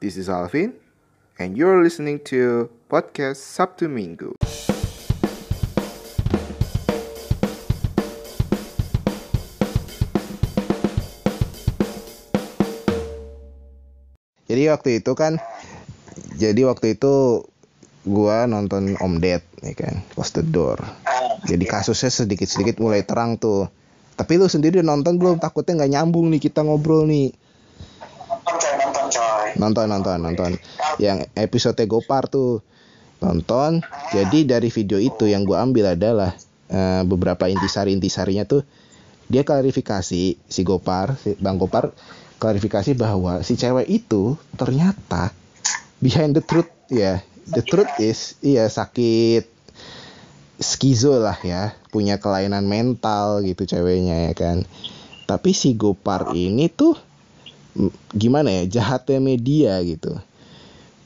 This is Alvin, and you're listening to podcast Sabtu Minggu. Jadi waktu itu kan, jadi waktu itu gua nonton Om Ded, ya kan, Close the Door. Jadi kasusnya sedikit-sedikit mulai terang tuh. Tapi lu sendiri nonton belum? Takutnya nggak nyambung nih kita ngobrol nih. Nonton nonton Nonton. Yang episode Gopar tuh nonton. Jadi dari video itu yang gua ambil adalah eh, beberapa intisari-intisarinya tuh dia klarifikasi si Gopar, si Bang Gopar klarifikasi bahwa si cewek itu ternyata behind the truth ya, the truth is iya sakit skizo lah ya, punya kelainan mental gitu ceweknya ya kan. Tapi si Gopar ini tuh gimana ya, jahatnya media gitu.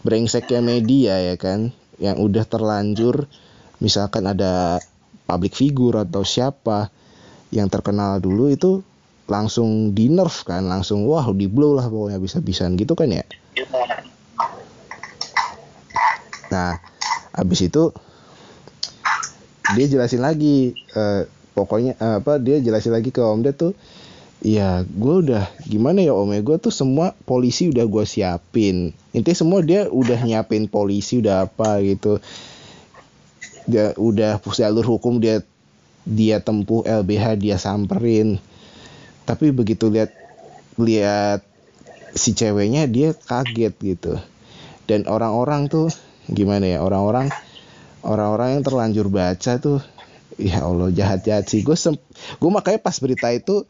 Brengseknya media ya kan, yang udah terlanjur misalkan ada public figure atau siapa yang terkenal dulu itu langsung di nerf kan, langsung wah di blow lah pokoknya bisa-bisaan gitu kan ya. Nah, habis itu dia jelasin lagi eh, pokoknya eh, apa dia jelasin lagi ke Om Ded tuh ya gue udah gimana ya Om ya? Gue tuh semua polisi udah gue siapin. Intinya semua dia udah nyiapin polisi udah apa gitu. Dia udah jalur hukum dia dia tempuh LBH dia samperin. Tapi begitu lihat lihat si ceweknya dia kaget gitu. Dan orang-orang tuh gimana ya orang-orang orang-orang yang terlanjur baca tuh ya Allah jahat-jahat sih. Gue gue makanya pas berita itu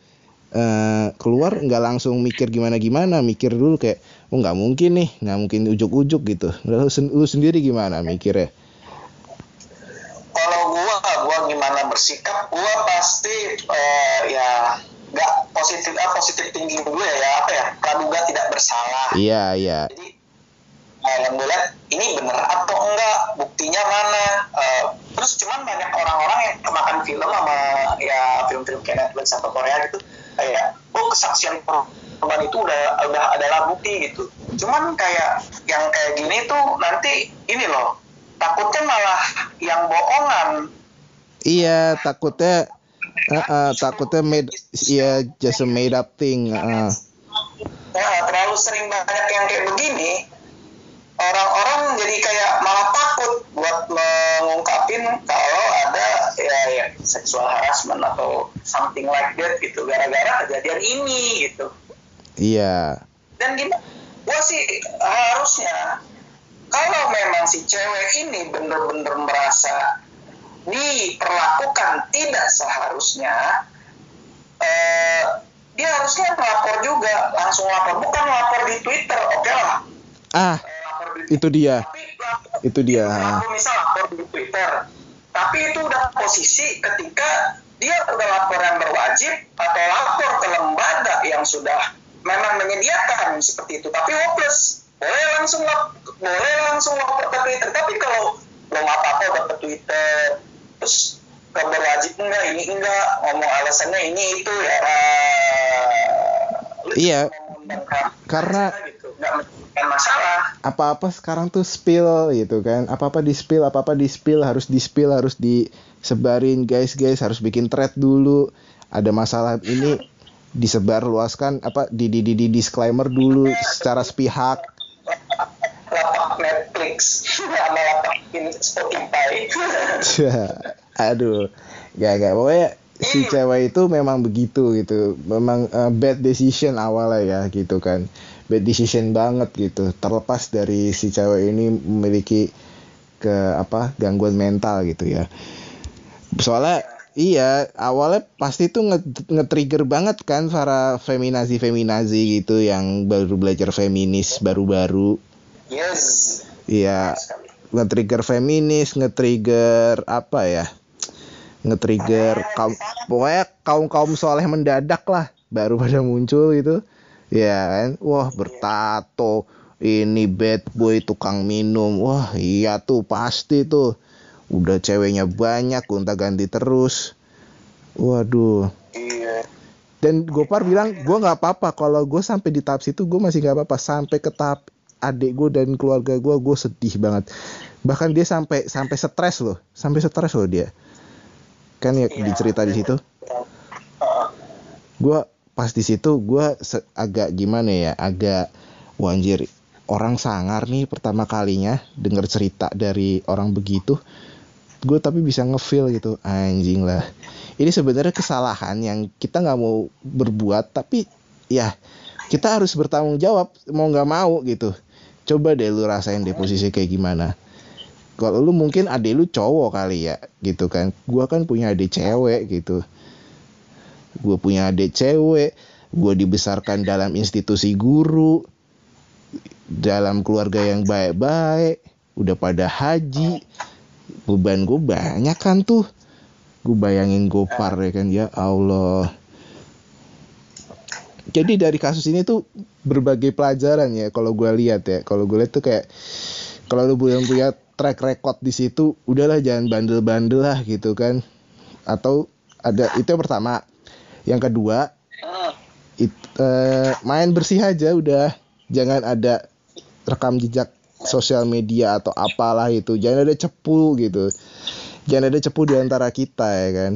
eh, keluar nggak langsung mikir gimana gimana mikir dulu kayak oh nggak mungkin nih nggak mungkin ujuk-ujuk gitu. Lu, sen- lu sendiri gimana mikirnya? Kalau gua gua gimana bersikap gua pasti eh, ya nggak positif ah, positif tinggi dulu ya, ya apa ya praduga tidak bersalah. Iya iya. Jadi eh, yang gue lihat ini bener atau enggak buktinya mana Eh, terus cuman banyak orang-orang yang kemakan film sama ya film-film kayak Netflix atau Korea gitu korban itu udah udah adalah bukti gitu cuman kayak yang kayak gini tuh nanti ini loh takutnya malah yang bohongan iya takutnya eh, eh, takutnya made iya just a made up thing eh. ya terlalu sering banyak yang kayak begini orang-orang jadi kayak malah takut buat mengungkapin kalau ada ya, ya seksual harassment atau something like that gitu. Gara-gara kejadian ini gitu. Iya. Dan gimana gua sih harusnya kalau memang si cewek ini bener-bener merasa diperlakukan tidak seharusnya eh, dia harusnya melapor juga. Langsung lapor. Bukan lapor di Twitter oke lah. Ah. Eh, lapor itu dia. Tapi lapor, itu dia. misal lapor di Twitter tapi itu udah posisi ketika dia udah laporan berwajib atau lapor ke lembaga yang sudah memang menyediakan seperti itu tapi hopeless. Boleh langsung lap, boleh langsung lapor ke Twitter tapi kalau belum apa-apa udah ke Twitter terus berwajib enggak ini enggak ngomong alasannya ini itu ya. Lu Iya, karena- masalah. Apa-apa sekarang tuh spill gitu kan. Apa-apa di spill apa-apa di spill harus di spill harus disebarin. Guys guys harus bikin thread dulu. Ada masalah ini disebar luaskan apa di di di, di disclaimer dulu secara sepihak. Lapak Netflix. Sama lapak Spotify. Aduh. Gak gak pokoknya si cewek itu memang begitu gitu. Memang uh, bad decision awalnya ya gitu kan bad decision banget gitu. Terlepas dari si cewek ini memiliki ke apa gangguan mental gitu ya. Soalnya iya awalnya pasti tuh nge- nge-trigger banget kan para feminazi feminazi gitu yang baru belajar feminis baru-baru. Yes. Iya nge-trigger feminis, nge-trigger apa ya? Nge-trigger kaum pokoknya kaum-kaum soleh mendadak lah baru pada muncul gitu. Ya kan? Wah, bertato. Ini bad boy tukang minum. Wah, iya tuh pasti tuh. Udah ceweknya banyak, gonta-ganti terus. Waduh. iya Dan Gopar bilang gue nggak apa-apa kalau gue sampai di tahap situ gue masih nggak apa-apa sampai ke tahap adik gue dan keluarga gue gue sedih banget bahkan dia sampai sampai stres loh sampai stres loh dia kan ya Iya, dicerita di situ Heeh. gue pas di situ gue agak gimana ya agak wanjir orang sangar nih pertama kalinya denger cerita dari orang begitu. Gue tapi bisa ngefeel gitu anjing lah. Ini sebenarnya kesalahan yang kita nggak mau berbuat tapi ya kita harus bertanggung jawab mau nggak mau gitu. Coba deh lu rasain deh posisi kayak gimana. Kalau lu mungkin adik lu cowok kali ya gitu kan. Gua kan punya adik cewek gitu gue punya adik cewek gue dibesarkan dalam institusi guru dalam keluarga yang baik-baik udah pada haji. Beban gue banyak kan tuh. Gue bayangin gopar ya kan ya Allah. Jadi dari kasus ini tuh berbagai pelajaran ya kalau gue lihat ya. Kalau gue lihat tuh kayak kalau lu belum punya track record di situ udahlah jangan bandel-bandel lah gitu kan. Atau ada itu yang pertama yang kedua it- eh, main bersih aja udah. Jangan ada rekam jejak sosial media atau apalah itu. Jangan ada cepu gitu. Jangan ada cepu di antara kita ya kan?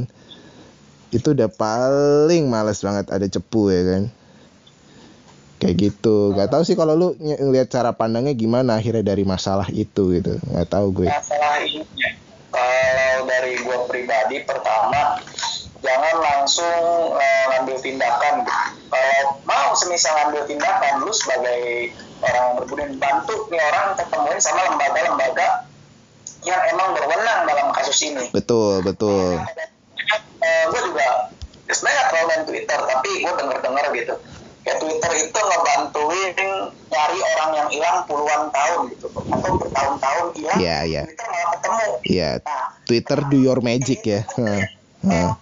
Itu udah paling males banget ada cepu ya kan? Kayak gitu. Nggak tahu sih kalau lu ny- ngeliat cara pandangnya gimana akhirnya dari masalah itu gitu. Nggak tahu gue. Masalah ini kalau dari gue pribadi pertama jangan langsung eh, ngambil tindakan. Kalau mau semisal ngambil tindakan lu sebagai orang yang berbudi bantu nih orang ketemuin sama lembaga-lembaga yang emang berwenang dalam kasus ini. Betul betul. Eh, gue juga sebenarnya terlalu main Twitter tapi gue denger dengar gitu. Kayak Twitter itu ngebantuin nyari orang yang hilang puluhan tahun gitu. Atau bertahun-tahun hilang Iya, iya. Twitter malah ketemu. Ya nah Twitter do your magic ya? Kan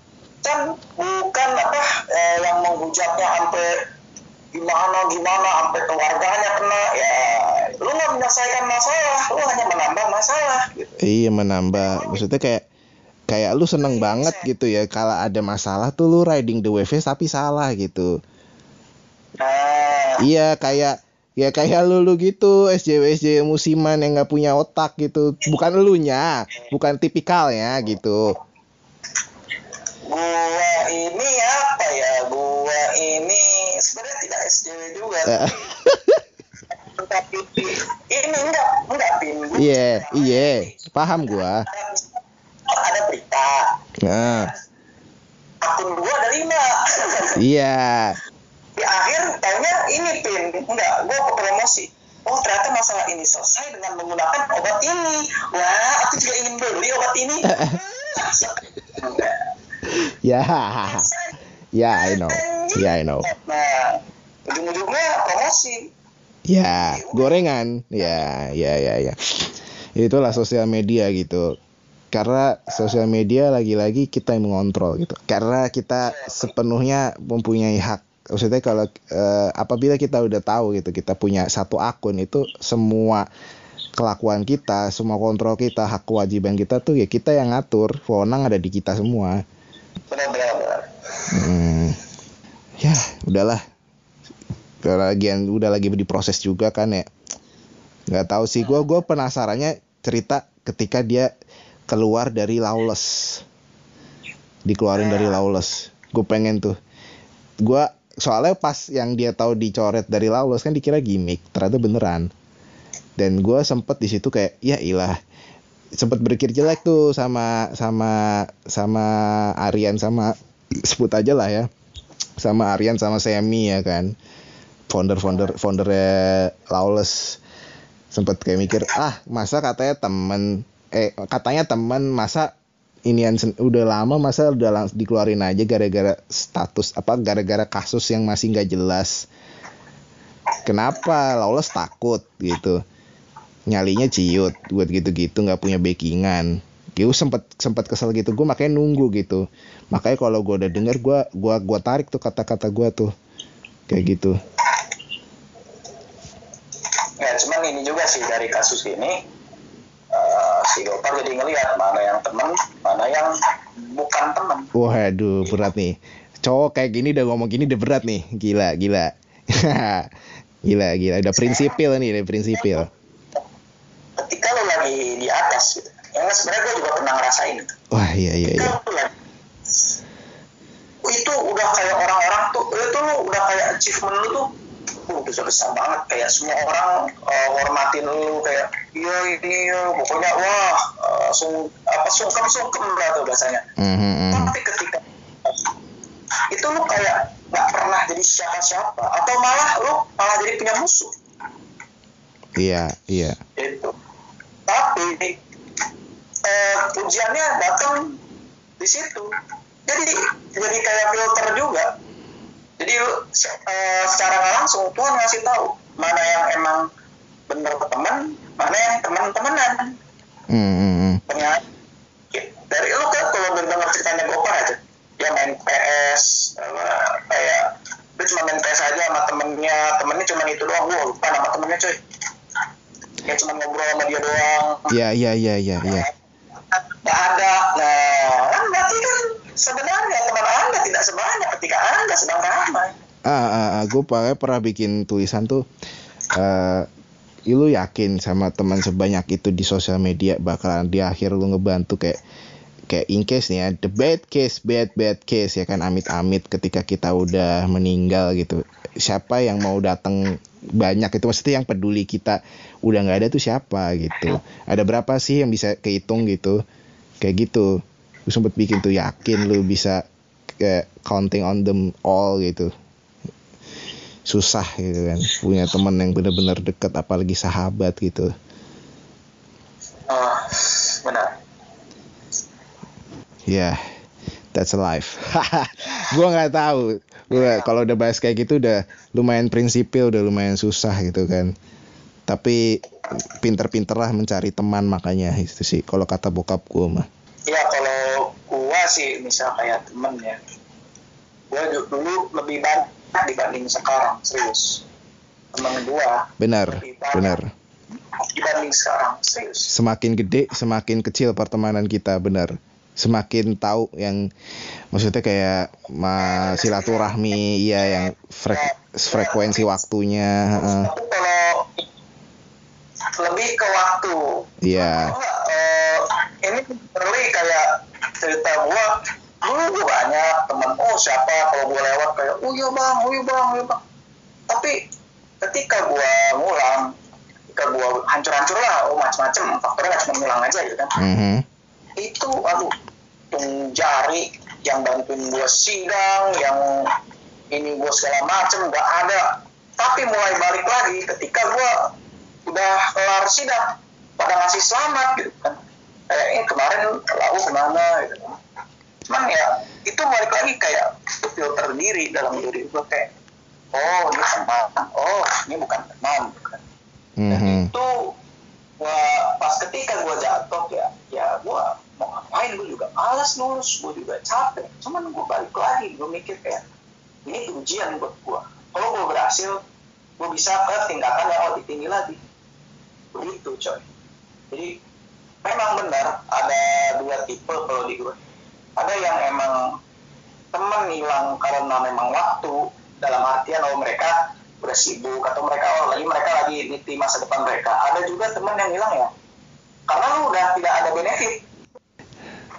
gimana gimana? Sampai keluarganya kena. Ya lu nggak menyelesaikan masalah. Lu hanya menambah masalah gitu. Iya menambah. Maksudnya kayak kayak lu seneng banget gitu ya. Kalau ada masalah tuh lu riding the wave tapi salah gitu. nah. Iya kayak ya kayak lu lu gitu. SJW SJW musiman yang nggak punya otak gitu. Bukan elunya, bukan tipikalnya gitu. gua ini apa ya? Gua ini SJW juga Eh, tapi ini enggak enggak pin Iya, iya, paham gua. ada berita Nah, akun gua ada lima iya. di akhir taunya ini pin enggak gua ke promosi oh ternyata masalah ini selesai dengan menggunakan obat ini wah aku juga ingin beli obat ini. Ya. Ya, I know. Ya, I know. nah ujung-ujungnya promosi Ya, gorengan. Ya, ya, ya, ya. Itulah sosial media gitu. Karena sosial media lagi-lagi kita yang mengontrol gitu. Karena kita sepenuhnya mempunyai hak. Maksudnya kalau eh, apabila kita udah tahu gitu, kita punya satu akun itu semua kelakuan kita, semua kontrol kita, hak kewajiban kita tuh ya kita yang ngatur. Wewenang ada di kita semua. benar-benar benar. Hmm. Ya, udahlah. Udah lagi udah lagi diproses juga kan ya. Nggak tahu sih gua gua penasarannya cerita ketika dia keluar dari Lawless. Dikeluarin dari Lawless. Gue pengen tuh. Gua soalnya pas yang dia tahu dicoret dari Lawless kan dikira gimmick, ternyata beneran. Dan gua sempet di situ kayak ya ilah sempet berpikir jelek tuh sama sama sama Aryan sama sebut aja lah ya sama Aryan sama Semi ya kan founder founder founder Lawless. Sempet kayak mikir ah masa katanya temen eh katanya temen masa inian sen- udah lama masa udah lang- dikeluarin aja gara-gara status apa gara-gara kasus yang masih nggak jelas. Kenapa? Lawless takut gitu. Nyalinya ciut buat gitu-gitu nggak punya backingan. Gue sempet sempet kesel gitu. Gue makanya nunggu gitu. Makanya kalau gue udah denger gue gua gua tarik tuh kata-kata gue tuh. Kayak gitu ya cuman ini juga sih dari kasus ini eh, si Gopar jadi ngelihat mana yang temen mana yang bukan temen waduh berat nih cowok kayak gini udah ngomong gini udah berat nih gila gila Gila, gila. Udah prinsipil nih, udah prinsipil. ketika lo lagi di atas gitu yang sebenarnya gue juga pernah ngerasain gitu. Wah, iya, iya, ketika iya. lo lagi itu udah kayak orang-orang tuh itu lo udah kayak achievement lu tuh uh, udah besar banget kayak semua orang uh, hormatin lu kayak iya ini ya pokoknya wah uh, sung, apa sungkem sungkem lah tuh biasanya. Mhm, mhm. tapi ketika itu lu kayak nggak pernah jadi siapa-siapa atau malah lu malah jadi punya musuh. Iya, iya. itu tapi eh, ujiannya datang di situ. Jadi jadi kayak filter juga. Jadi lu se- eh, secara nggak langsung Tuhan ngasih tahu mana yang emang bener teman mana yang teman-temanan Mhm, mhm. ternyata dari lu kan kalau dengar ceritanya Gopar aja. Dia main PS kayak dia cuma main PS aja sama temennya. Temennya cuma itu doang. Gua lupa nama temennya coy dia cuma ngobrol sama dia doang. Iya, iya, iya, iya, iya. nggak ada. Nah berarti kan sebenarnya teman anda tidak sebanyak ketika anda sedang ramai Ah, ah, ah gue pernah bikin tulisan tuh. eh lu yakin sama teman sebanyak itu di sosial media bakalan di akhir lu ngebantu kayak kayak in case nih ya the bad case bad bad case ya kan amit-amit ketika kita udah meninggal gitu. Siapa yang mau datang banyak itu? Maksudnya yang peduli kita udah nggak ada tuh siapa gitu. Ada berapa sih yang bisa kehitung gitu? Kayak gitu. Gue sempet bikin tuh yakin lu bisa kayak counting on them all gitu susah gitu kan. Punya teman yang benar-benar dekat apalagi sahabat gitu. Oh, benar. Ya that's life. Gua nggak tahu. Gua kalau udah bahas kayak gitu udah lumayan prinsipil udah lumayan susah gitu kan. Tapi pinter-pinter lah mencari teman makanya itu sih kalau kata bokap gua mah. Ya kalau gua sih misal kayak temen ya. Gua du- dulu lebih banyak dibanding sekarang serius. Temen gua benar benar. dibanding sekarang serius. Semakin gede semakin kecil pertemanan kita benar. Semakin tahu yang maksudnya kayak ma silaturahmi ya yang frek- frekuensi waktunya kalau lebih ke waktu. Iya. Eh, ini early kayak cerita gua dulu gua banyak teman oh siapa kalau gua lewat kayak oh iya bang oh iya bang oh iya bang. Tapi ketika gua ngulang ketika gua hancur-hancur lah oh macam-macam faktornya nggak cuma ngulang aja gitu kan. Mhm. itu aduh tung jari yang bantuin gua sidang yang ini gua segala macem nggak ada. Tapi mulai balik lagi ketika gua udah kelar sidang pada ngasih selamat gitu kan. Kayak ini kemarin lalu ke mana? Gitu kan cuman ya itu balik lagi kayak itu filter diri dalam diri gua kayak oh ini teman. Oh ini bukan teman. Kan dan Mhm. itu gua pas ketika gua jatuh ya ya gua mau ngapain gua juga malas nurus gua juga capek. Cuman gua balik lagi gua mikir kayak ini ujian buat gua. Kalau gua berhasil gua bisa ke tingkatan yang lebih tinggi lagi. Begitu coy. Jadi memang benar ada dua tipe kalau di gua ada yang emang teman hilang karena memang waktu dalam artian oh mereka udah sibuk atau mereka oh lagi mereka lagi niti masa depan mereka. Ada juga teman yang hilang ya? Karena lu udah tidak ada benefit.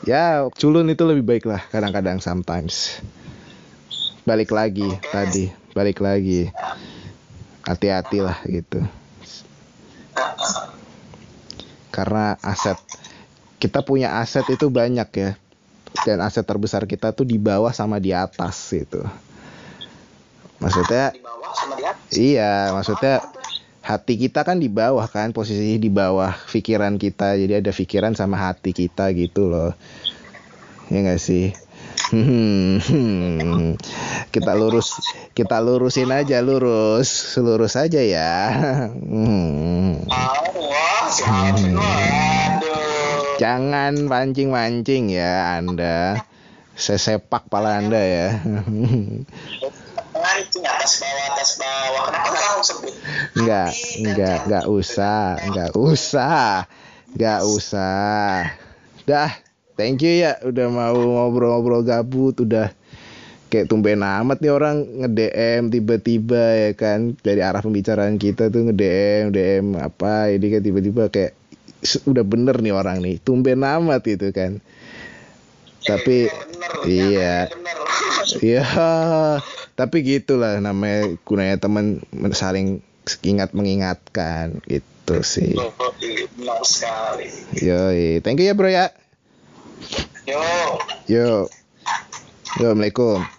Ya culun itu lebih baik lah kadang-kadang sometimes. Balik lagi tadi balik lagi. Hati-hati lah gitu. Karena aset kita punya aset itu banyak ya dan aset terbesar kita tuh di bawah sama di atas gitu. Maksudnya di bawah sama dia iya maksudnya hati kita kan di bawah kan posisinya di bawah pikiran kita. Jadi ada pikiran sama hati kita gitu loh. Ya nggak sih? Hmm, kita lurus kita lurusin aja lurus. Lurus aja ya. Hmm. ah wah si Alvin wah aduh jangan pancing mancing ya anda. Sesepak pala anda ya. Mancing atas bawah atas bawah. Kenapa langsung sebut? Enggak, enggak, enggak usah, enggak usah, enggak usah. Dah, thank you ya. Udah mau ngobrol-ngobrol gabut, udah kayak tumben amat nih orang nge-DM tiba-tiba ya kan. Dari arah pembicaraan kita tuh nge-DM DM apa. Ini kan tiba-tiba kayak udah bener nih orang nih tumben amat itu kan. Tapi bener, iya. bener. iya. Tapi gitulah namanya gunanya teman saling ingat mengingatkan gitu sih. Iya, benar sekali. Yoi. Thank you ya bro ya. Yo. Yo. Yo assalamualaikum